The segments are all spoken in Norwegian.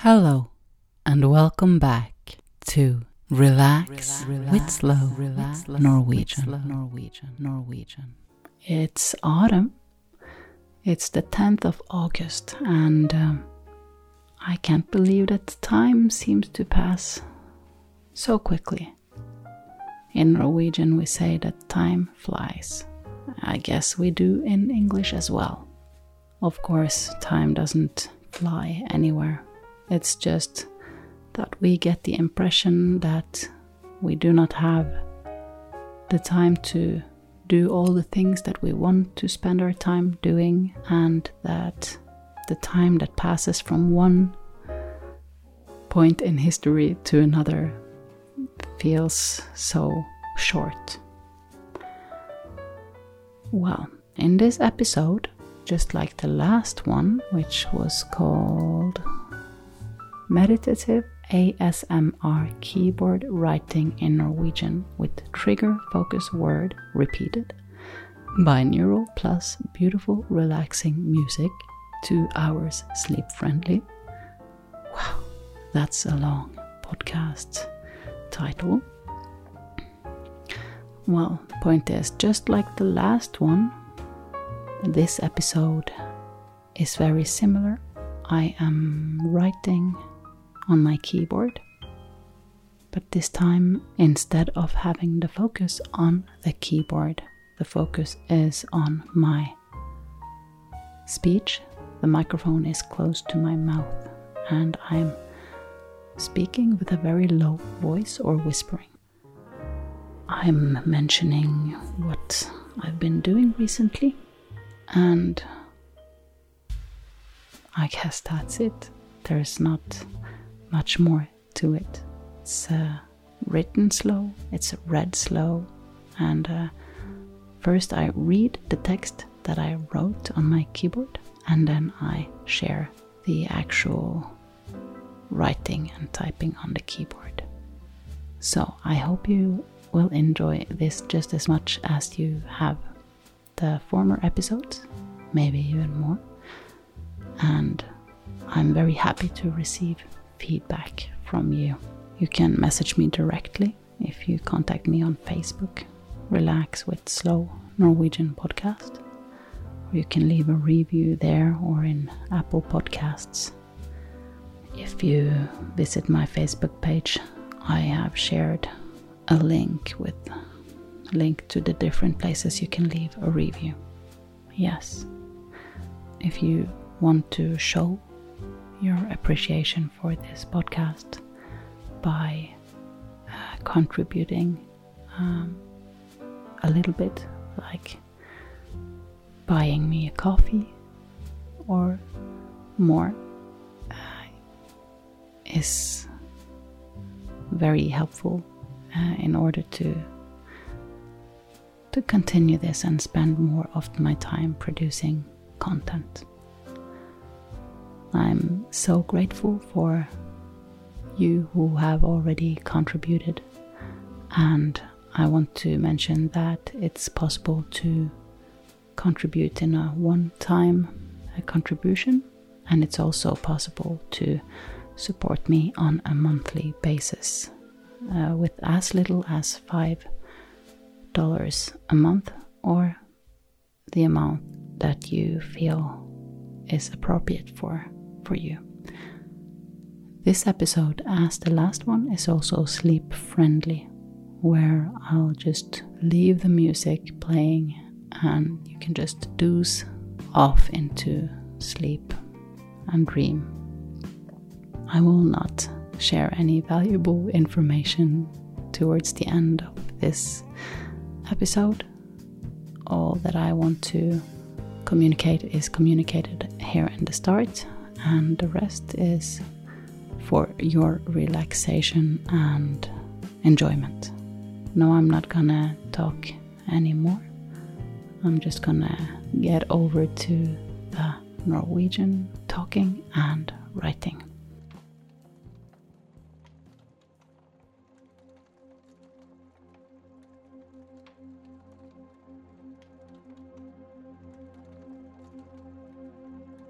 Hello, and welcome back to Relax, with Slow Relax, Norwegian. Norwegian. Norwegian. It's autumn. It's the 10th of August, and um, I can't believe that time seems to pass so quickly. In Norwegian, we say that time flies. I guess we do in English as well. Of course, time doesn't fly anywhere. It's just that we get the impression that we do not have the time to do all the things that we want to spend our time doing, and that the time that passes from one point in history to another feels so short. Well, in this episode, just like the last one, which was called Meditative ASMR Keyboard Writing in Norwegian with Trigger Focus Word Repeated, binaural plus beautiful relaxing music, two hours sleep friendly. Wow, that's a long podcast title. Well, the point is, just like the last one, this episode is very similar. I am writing on my keyboard, but this time, instead of having the focus on the keyboard, the focus is on my speech. The microphone is close to my mouth, and I'm speaking with a very low voice or whispering. I'm mentioning what I've been doing recently, and I guess that's it. There's not much more to it. It's uh, written slow, it's read slow, and uh, first I read the text that I wrote on my keyboard, and then I share the actual writing and typing on the keyboard. So I hope you will enjoy this just as much as you have the former episodes, maybe even more. And I'm very happy to receive feedback from you. You can message me directly if you contact me on Facebook, Relax with Slow Norwegian Podcast, or you can leave a review there or in Apple Podcasts. If you visit my Facebook page, I have shared a link with a link to the different places you can leave a review. Yes. If you want to show your appreciation for this podcast by uh, contributing um, a little bit, like buying me a coffee or more, uh, is very helpful uh, in order to to continue this and spend more of my time producing content. I'm so grateful for you who have already contributed, and I want to mention that it's possible to contribute in a one time contribution, and it's also possible to support me on a monthly basis uh, with as little as five dollars a month or the amount that you feel is appropriate for for you. This episode, as the last one, is also sleep friendly, where I'll just leave the music playing and you can just doze off into sleep and dream. I will not share any valuable information towards the end of this episode. All that I want to communicate is communicated here in the start, and the rest is for your relaxation and enjoyment. No, I'm not gonna talk anymore. I'm just gonna get over to the Norwegian talking and writing.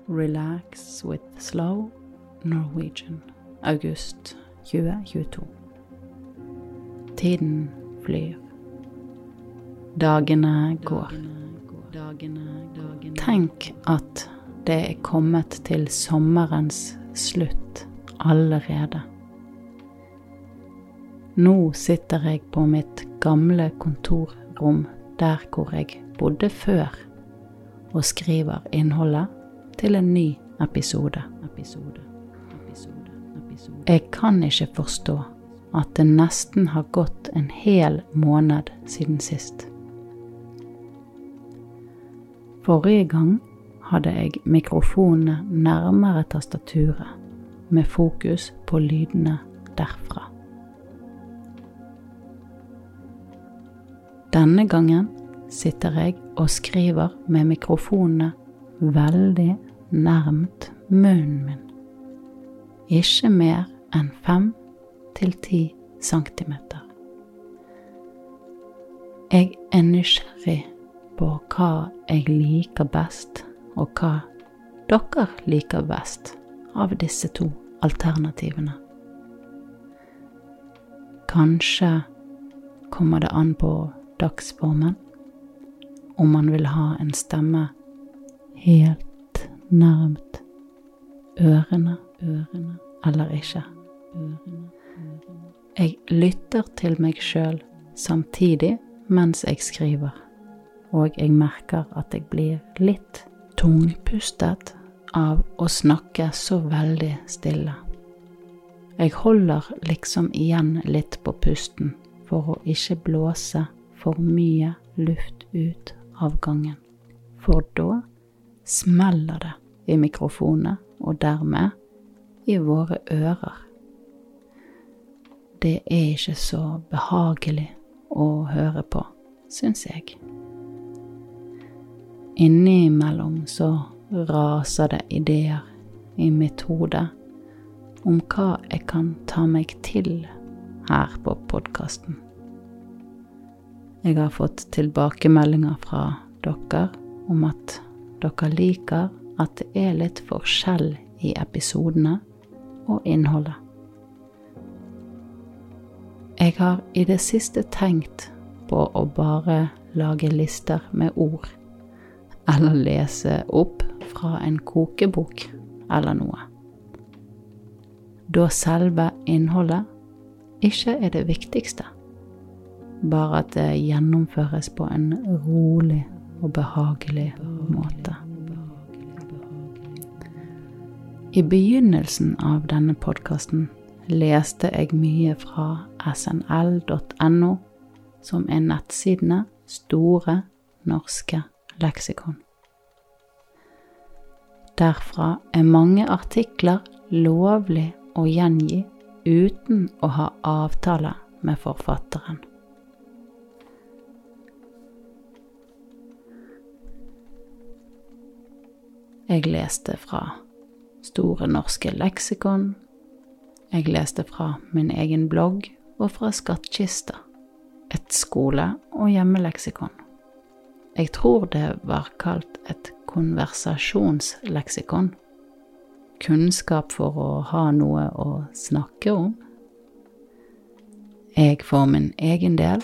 Relax with slow Norwegian, august 2022. Tiden flyr. Dagene går. Tenk at det er kommet til sommerens slutt allerede. Nå sitter jeg på mitt gamle kontorrom der hvor jeg bodde før, og skriver innholdet til en ny episode. Jeg kan ikke forstå at det nesten har gått en hel måned siden sist. Forrige gang hadde jeg mikrofonene nærmere tastaturet, med fokus på lydene derfra. Denne gangen sitter jeg og skriver med mikrofonene veldig nærmt munnen min. Ikke mer enn fem til ti centimeter. Jeg er nysgjerrig på hva jeg liker best, og hva dere liker best av disse to alternativene. Kanskje kommer det an på dagsformen om man vil ha en stemme helt nærmt. Ørene, ørene. Eller ikke. Jeg lytter til meg sjøl samtidig mens jeg skriver, og jeg merker at jeg blir litt tungpustet av å snakke så veldig stille. Jeg holder liksom igjen litt på pusten for å ikke blåse for mye luft ut av gangen, for da smeller det i mikrofonene og dermed i våre ører. Det er ikke så behagelig å høre på, syns jeg. Innimellom så raser det ideer i mitt hode om hva jeg kan ta meg til her på podkasten. Jeg har fått tilbakemeldinger fra dere om at dere liker at det er litt forskjell i episodene og innholdet. Jeg har i det siste tenkt på å bare lage lister med ord, eller lese opp fra en kokebok eller noe. Da selve innholdet ikke er det viktigste, bare at det gjennomføres på en rolig og behagelig måte. I begynnelsen av denne podkasten leste jeg mye fra snl.no, som er nettsidene Store norske leksikon. Derfra er mange artikler lovlig å gjengi uten å ha avtale med forfatteren. Jeg leste fra Store norske leksikon. Jeg leste fra min egen blogg og fra Skattkista, et skole- og hjemmeleksikon. Jeg tror det var kalt et konversasjonsleksikon. Kunnskap for å ha noe å snakke om. Jeg for min egen del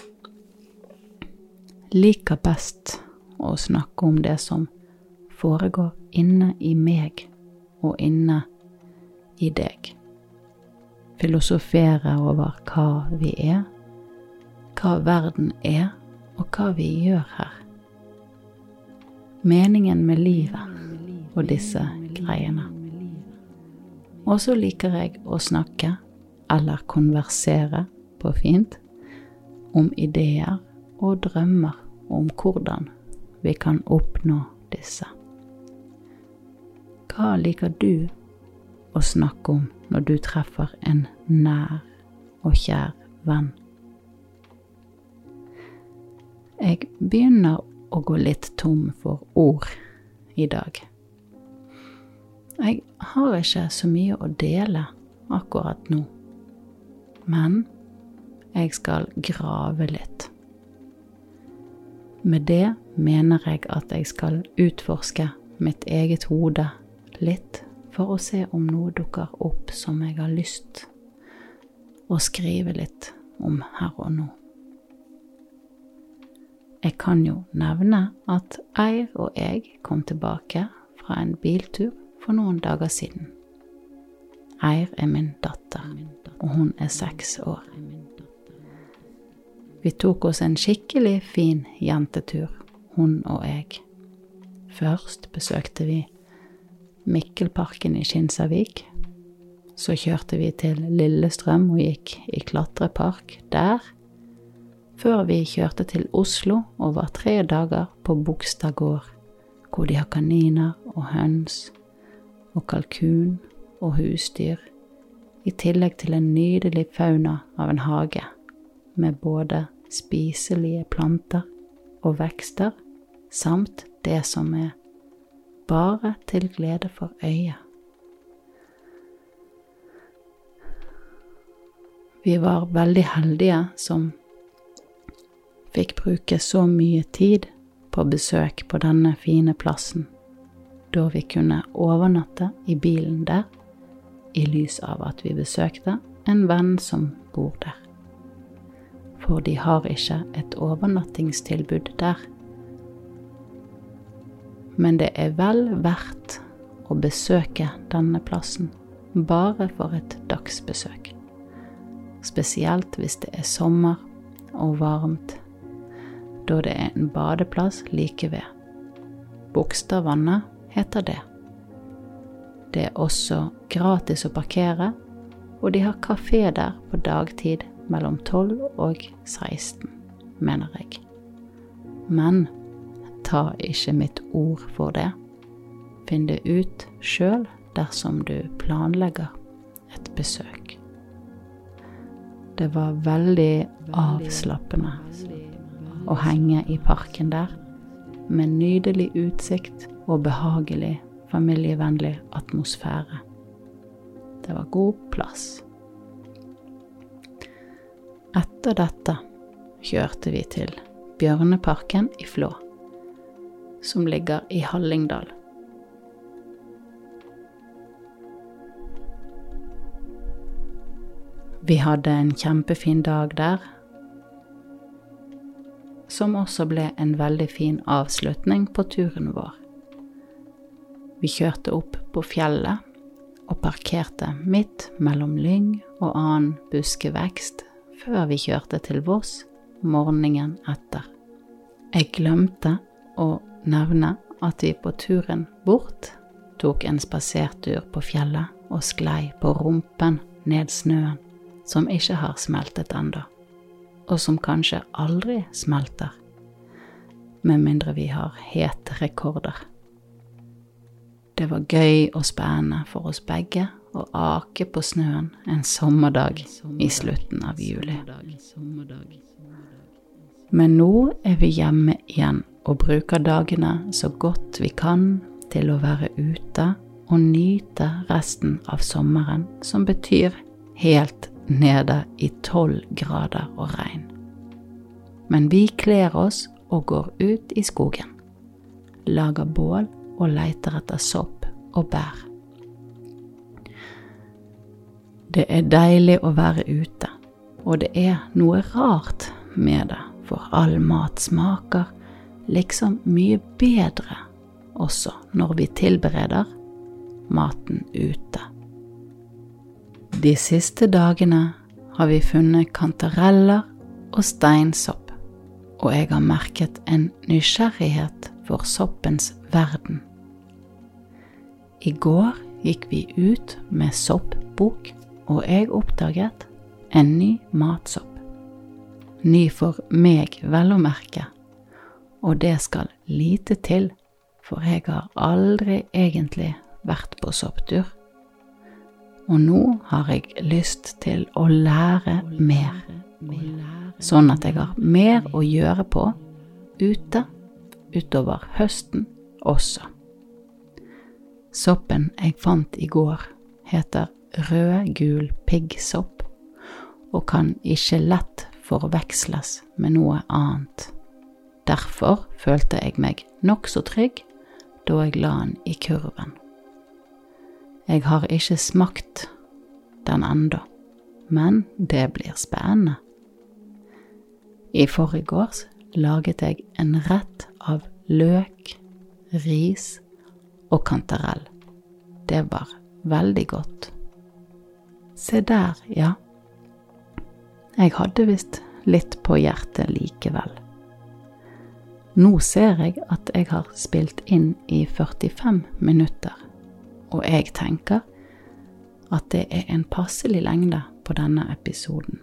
liker best å snakke om det som foregår inne i meg og inne i deg. Filosofere over hva vi er, hva verden er, og hva vi gjør her. Meningen med livet og disse greiene. Og så liker jeg å snakke, eller konversere på fint, om ideer og drømmer om hvordan vi kan oppnå disse. Hva liker du å snakke om når du treffer en nær og kjær venn? Jeg begynner å gå litt tom for ord i dag. Jeg har ikke så mye å dele akkurat nå, men jeg skal grave litt. Med det mener jeg at jeg skal utforske mitt eget hode litt for å se om noe dukker opp som jeg har lyst å skrive litt om her og nå. Jeg kan jo nevne at Eir og jeg kom tilbake fra en biltur for noen dager siden. Eir er min datter, og hun er seks år. Vi tok oss en skikkelig fin jentetur, hun og jeg. Først besøkte vi Mikkelparken i Kinsarvik. Så kjørte vi til Lillestrøm og gikk i klatrepark der før vi kjørte til Oslo og var tre dager på Bogstad gård, hvor de har kaniner og høns og kalkun og husdyr, i tillegg til en nydelig fauna av en hage med både spiselige planter og vekster, samt det som er bare til glede for øyet. Vi var veldig heldige som fikk bruke så mye tid på besøk på denne fine plassen, da vi kunne overnatte i bilen der, i lys av at vi besøkte en venn som bor der. For de har ikke et overnattingstilbud der. Men det er vel verdt å besøke denne plassen bare for et dagsbesøk. Spesielt hvis det er sommer og varmt da det er en badeplass like ved. Bogstadvannet heter det. Det er også gratis å parkere, og de har kafé der på dagtid mellom 12 og 16, mener jeg. Men ta ikke mitt ord for det. Finn det ut sjøl dersom du planlegger et besøk. Det var veldig avslappende å henge i parken der, med nydelig utsikt og behagelig, familievennlig atmosfære. Det var god plass. Etter dette kjørte vi til Bjørneparken i Flå, som ligger i Hallingdal. Vi hadde en kjempefin dag der, som også ble en veldig fin avslutning på turen vår. Vi kjørte opp på fjellet og parkerte midt mellom lyng og annen buskevekst før vi kjørte til Voss morgenen etter. Jeg glemte å nevne at vi på turen bort tok en spasertur på fjellet og sklei på rumpen ned snøen som ikke har smeltet ennå og som kanskje aldri smelter, med mindre vi har hete rekorder. Det var gøy og spennende for oss begge å ake på snøen en sommerdag i slutten av juli. Men nå er vi hjemme igjen og bruker dagene så godt vi kan til å være ute og nyte resten av sommeren, som betyr helt nede i tolv grader og regn. Men vi kler oss og går ut i skogen, lager bål og leiter etter sopp og bær. Det er deilig å være ute, og det er noe rart med det, for all mat smaker liksom mye bedre også når vi tilbereder maten ute. De siste dagene har vi funnet kantareller og steinsopp, og jeg har merket en nysgjerrighet for soppens verden. I går gikk vi ut med soppbok, og jeg oppdaget en ny matsopp. Ny for meg, vel å merke, og det skal lite til, for jeg har aldri egentlig vært på sopptur. Og nå har jeg lyst til å lære mer, sånn at jeg har mer å gjøre på ute utover høsten også. Soppen jeg fant i går, heter rød-gul piggsopp og kan ikke lett forveksles med noe annet. Derfor følte jeg meg nokså trygg da jeg la den i kurven. Jeg har ikke smakt den enda, men det blir spennende. I forgårs laget jeg en rett av løk, ris og kantarell. Det var veldig godt. Se der, ja. Jeg hadde visst litt på hjertet likevel. Nå ser jeg at jeg har spilt inn i 45 minutter, og jeg tenker at det er en passelig lengde på denne episoden.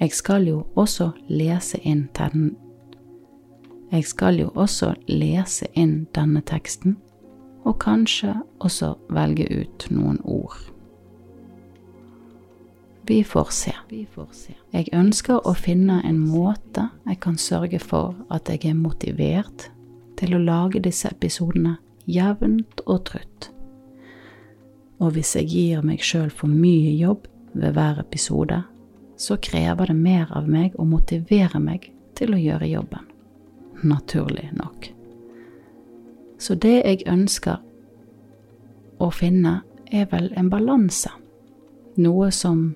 Jeg skal jo også lese inn den Jeg skal jo også lese inn denne teksten, og kanskje også velge ut noen ord. Vi får se. Jeg ønsker å finne en måte jeg kan sørge for at jeg er motivert til å lage disse episodene jevnt og trutt. Og hvis jeg gir meg sjøl for mye jobb ved hver episode, så krever det mer av meg å motivere meg til å gjøre jobben. Naturlig nok. Så det jeg ønsker å finne, er vel en balanse. Noe som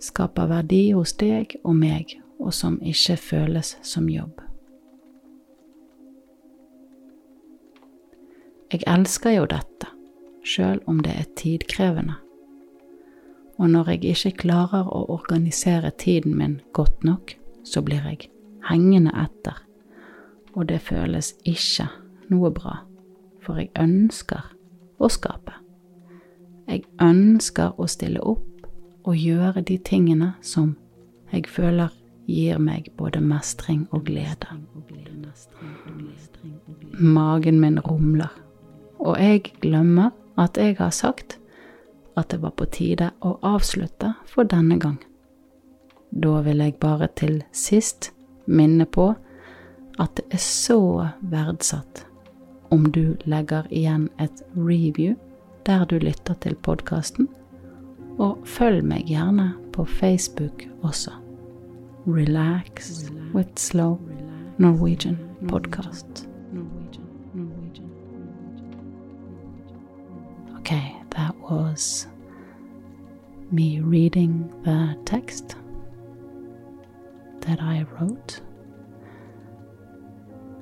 skaper verdi hos deg og meg, og som ikke føles som jobb. Jeg elsker jo dette, sjøl om det er tidkrevende. Og når jeg ikke klarer å organisere tiden min godt nok, så blir jeg hengende etter, og det føles ikke noe bra, for jeg ønsker å skape. Jeg ønsker å stille opp å gjøre de tingene som jeg føler gir meg både mestring og glede. Magen min rumler, og jeg glemmer at jeg har sagt at det var på tide å avslutte for denne gang. Da vil jeg bare til sist minne på at det er så verdsatt om du legger igjen et review der du lytter til podkasten, og følg meg gjerne på Facebook også. Relax with Slow Norwegian Podcast. Okay, that was me reading the text that I wrote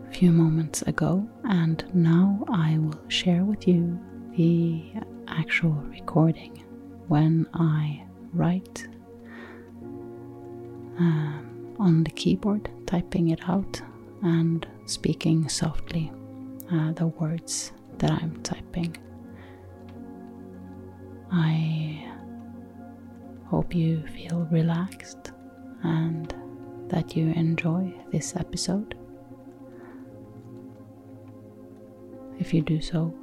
a few moments ago, and now I will share with you the actual recording when I write um, on the keyboard, typing it out and speaking softly uh, the words that I'm typing. I hope you feel relaxed and that you enjoy this episode. If you do so,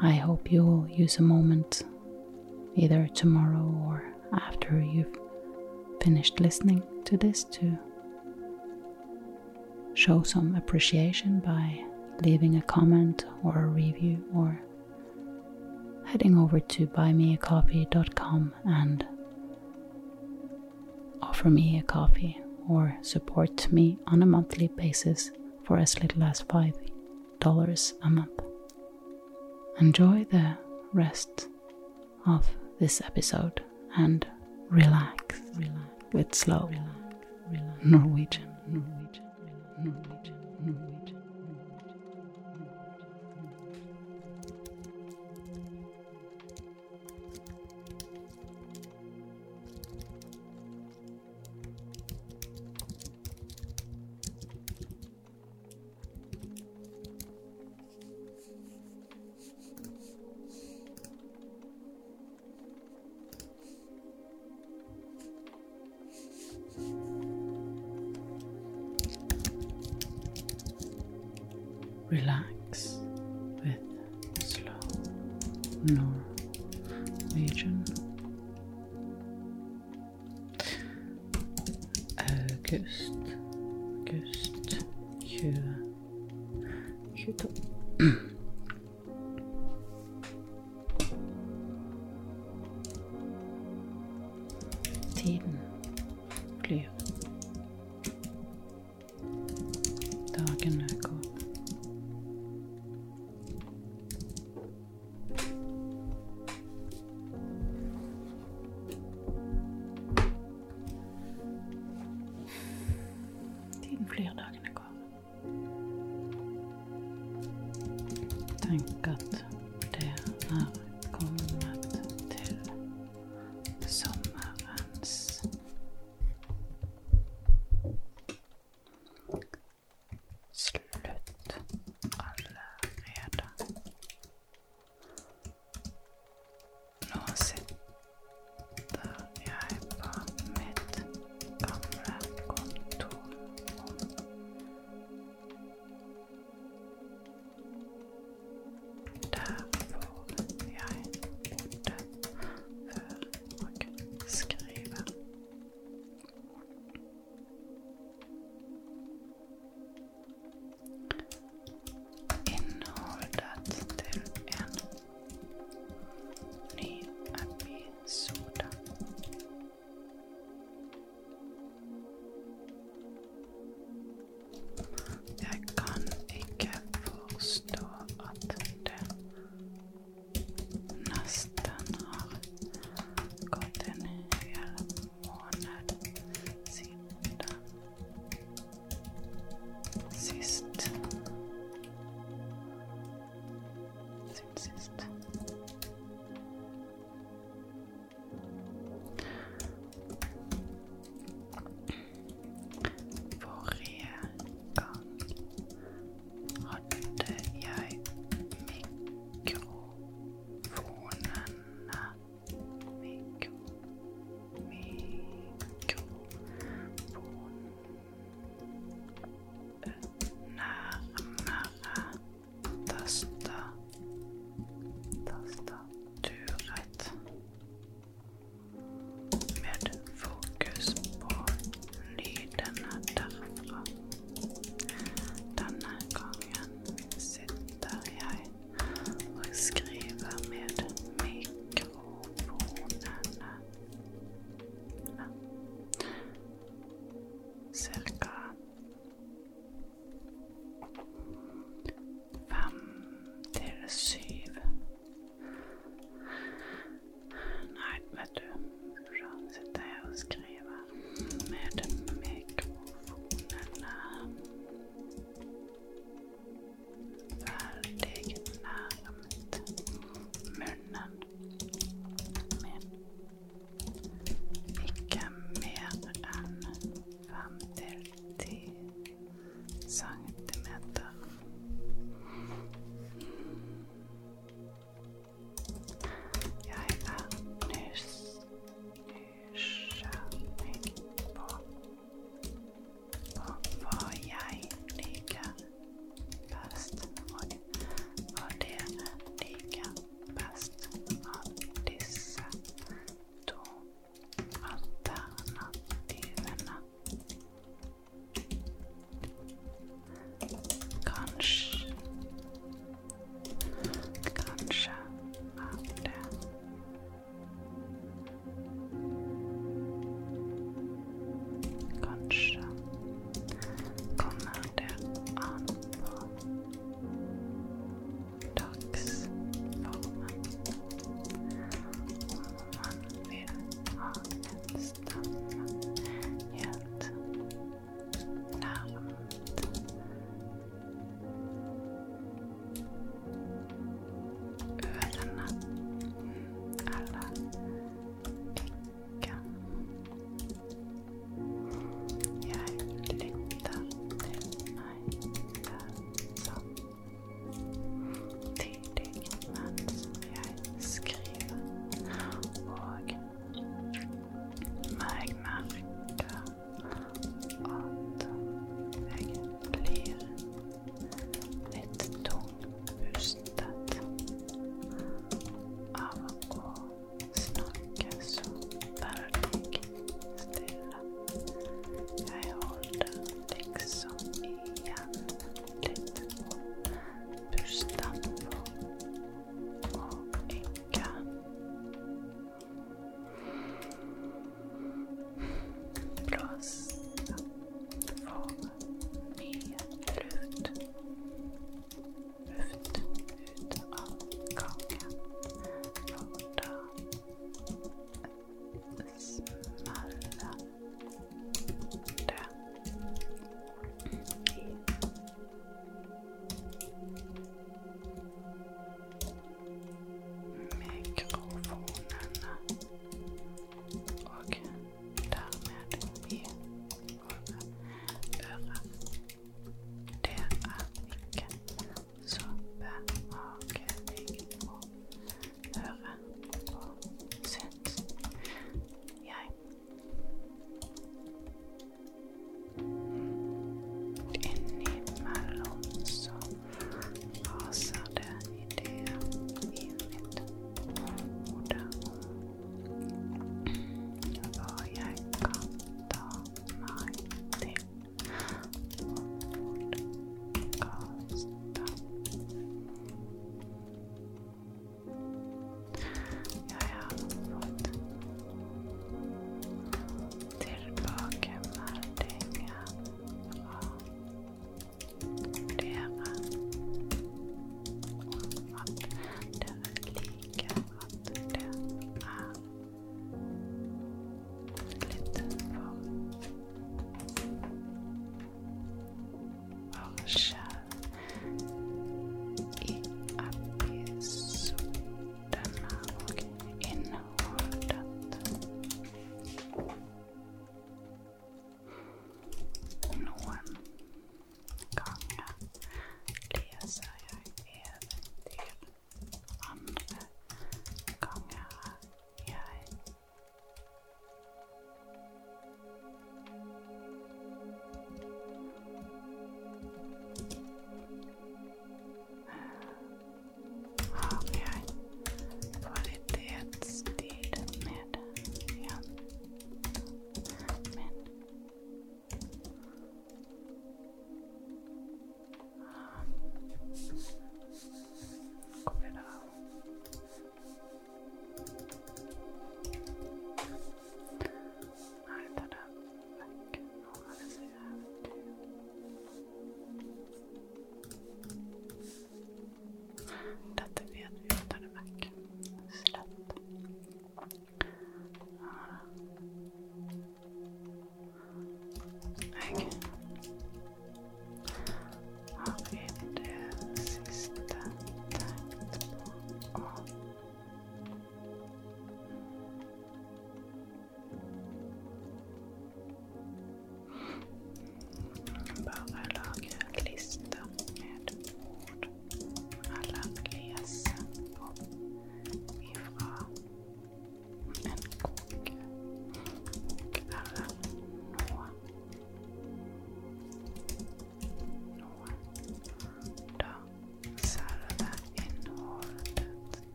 I hope you will use a moment either tomorrow or after you've finished listening to this to show some appreciation by leaving a comment or a review or heading over to buymeacoffee.com and offer me a coffee or support me on a monthly basis for as little as $5 a month. Enjoy the rest of this episode and relax, relax. With slow. Relax, relax, Norwegian, Norwegian, Norwegian, Norwegian. relax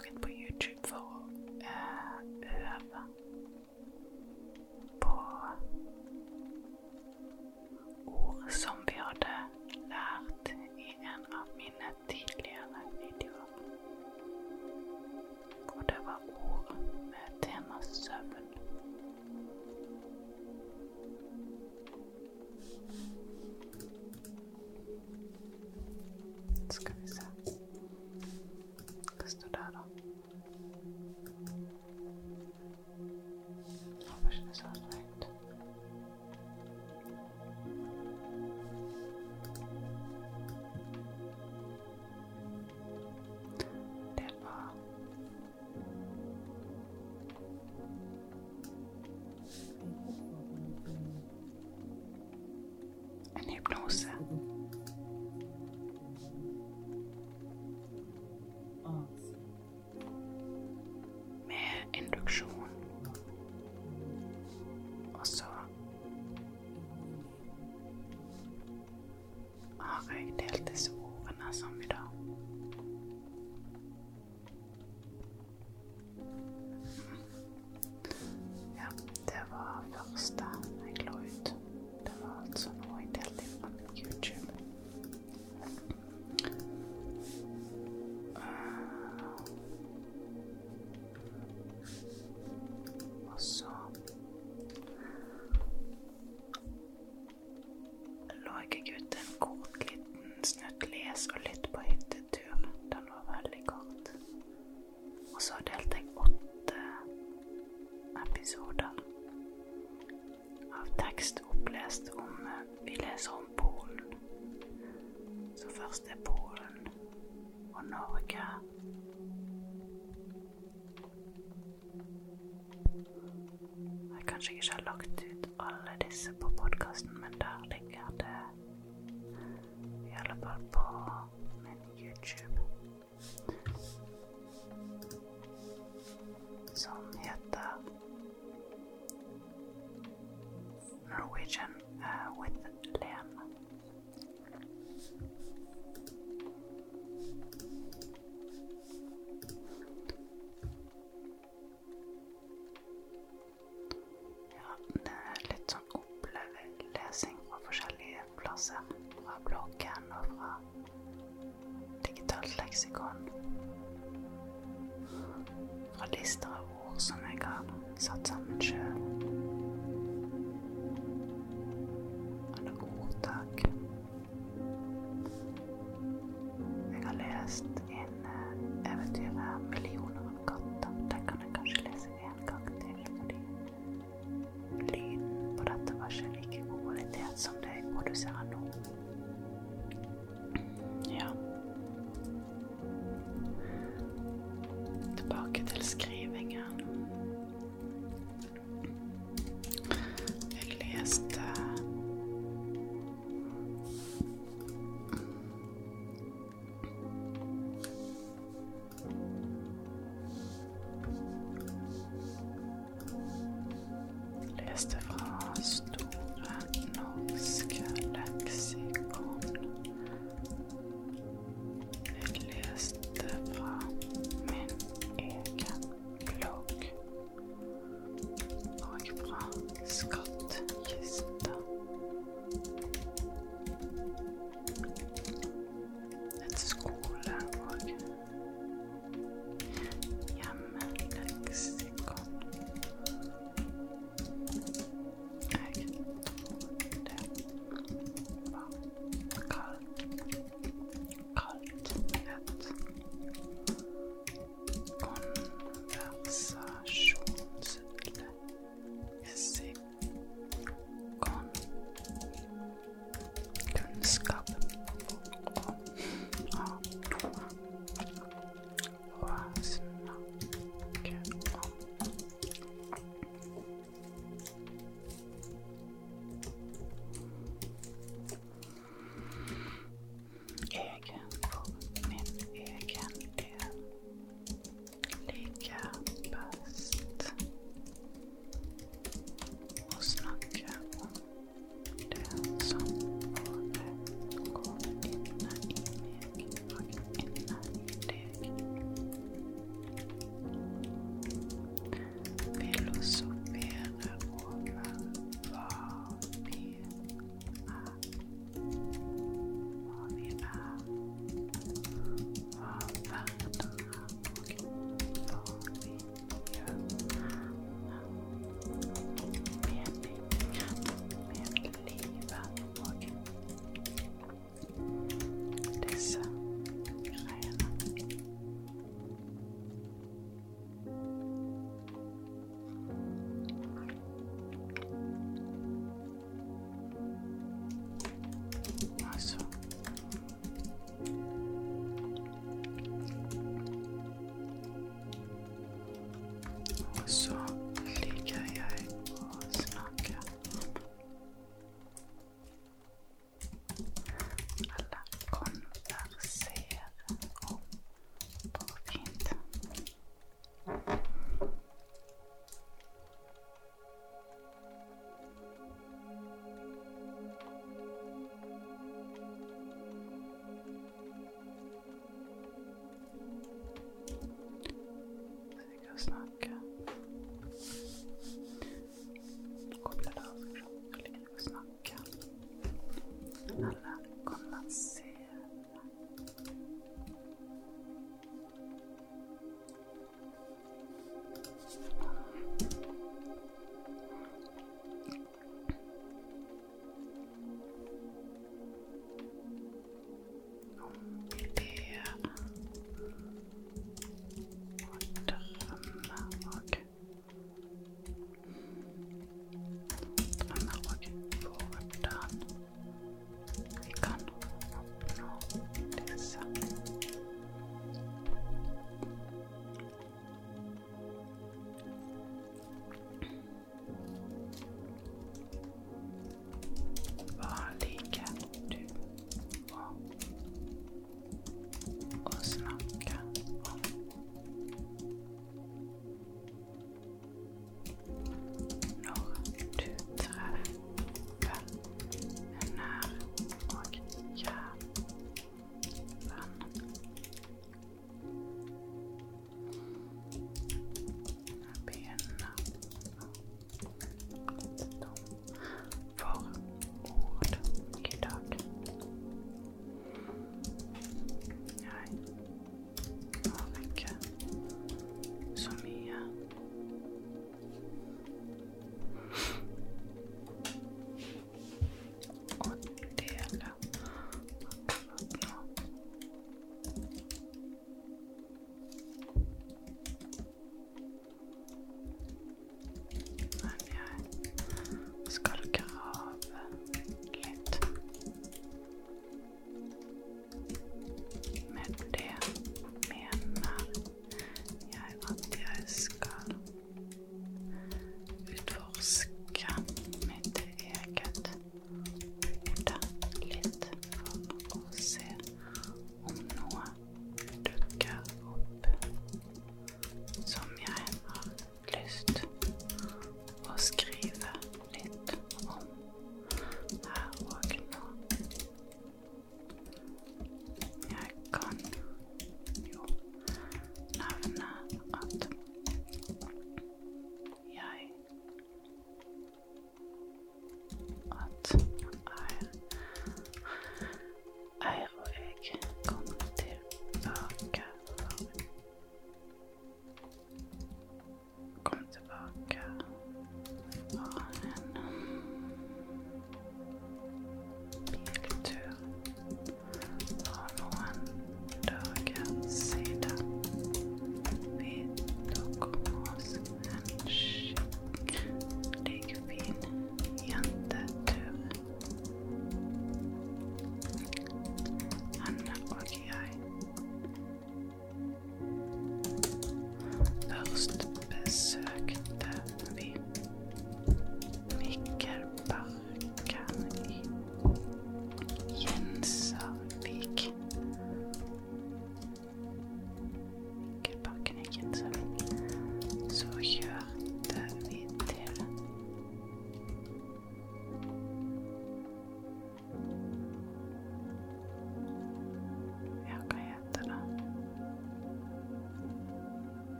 fucking know again. leksikon. Fra lister av ord som jeg har satt sammen.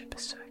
Ikke besøkt det.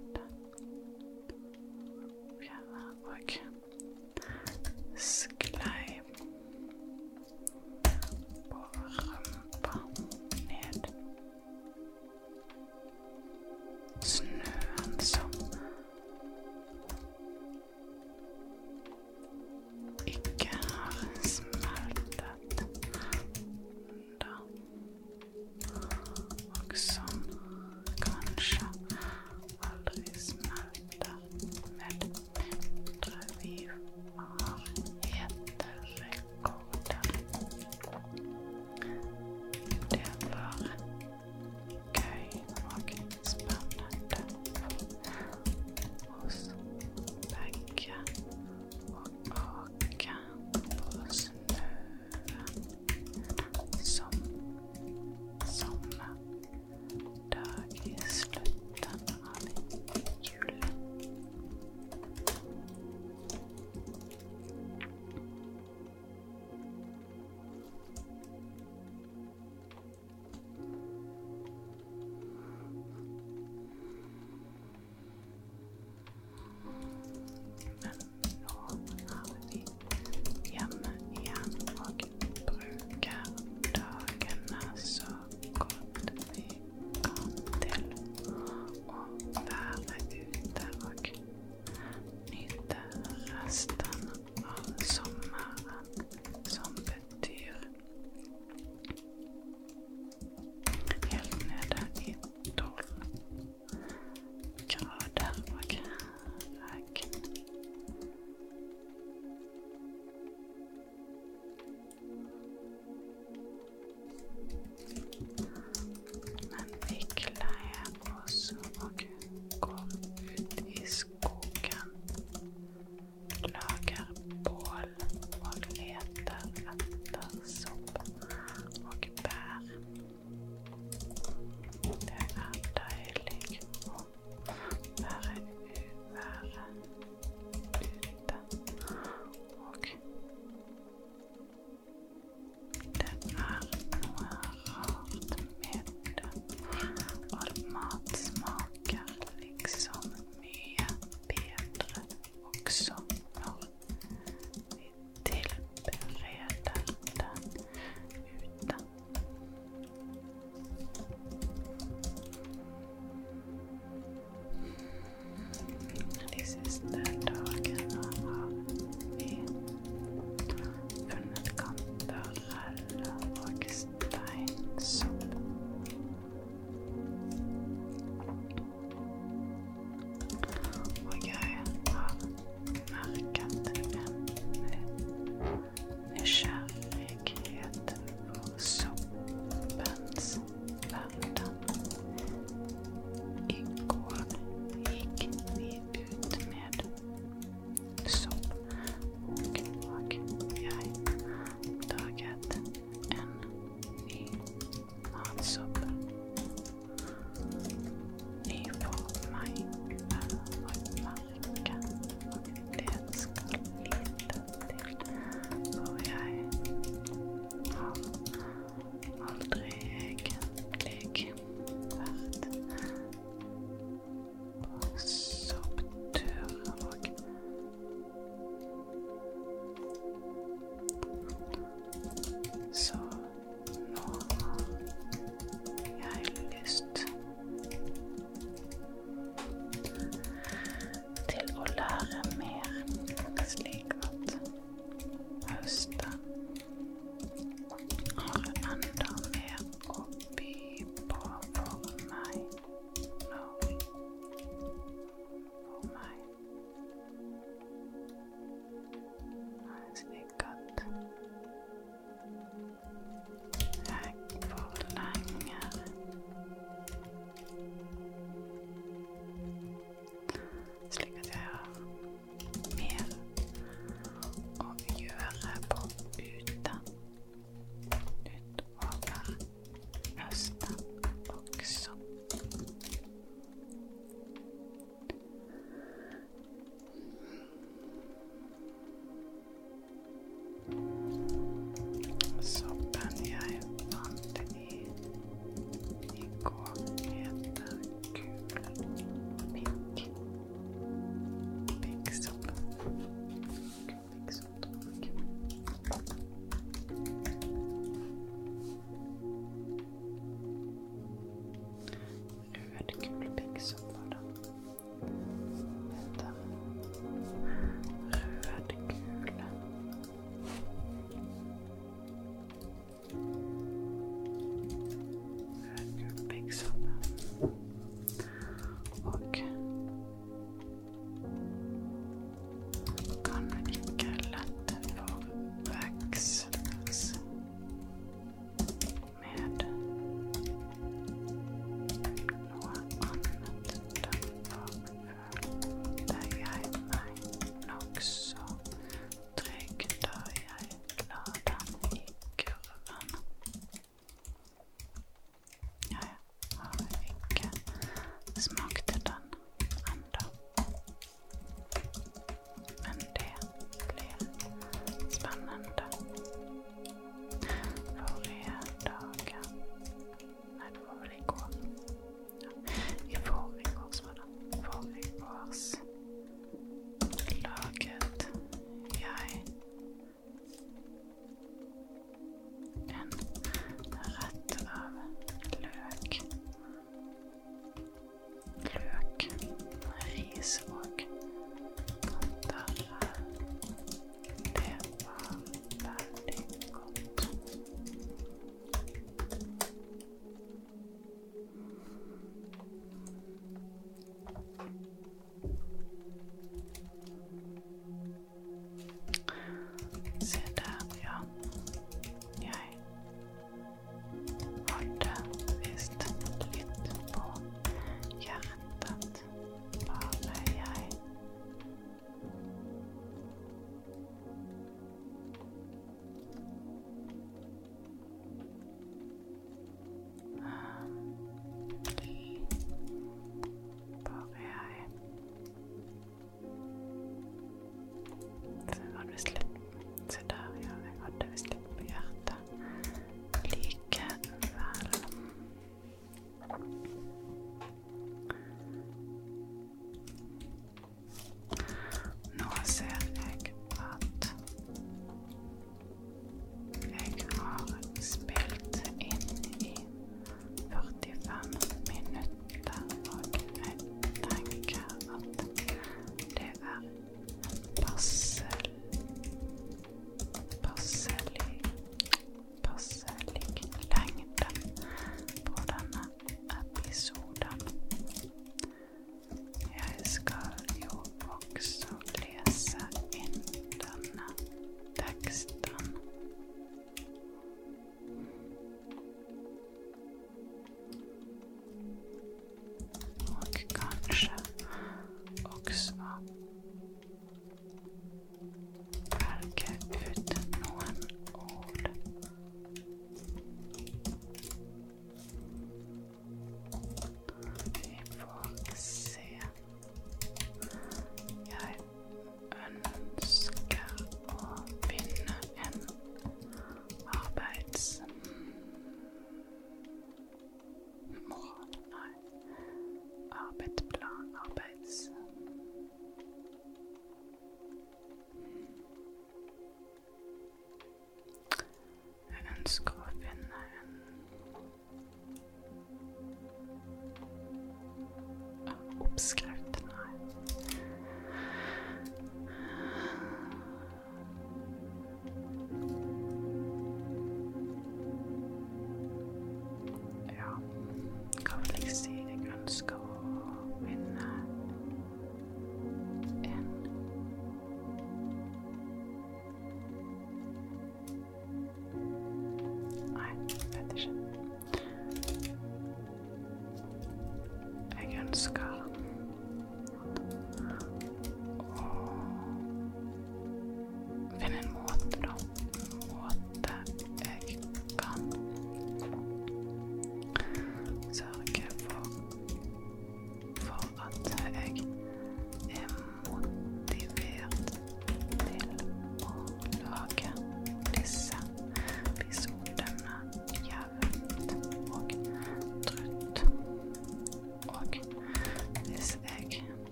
skip.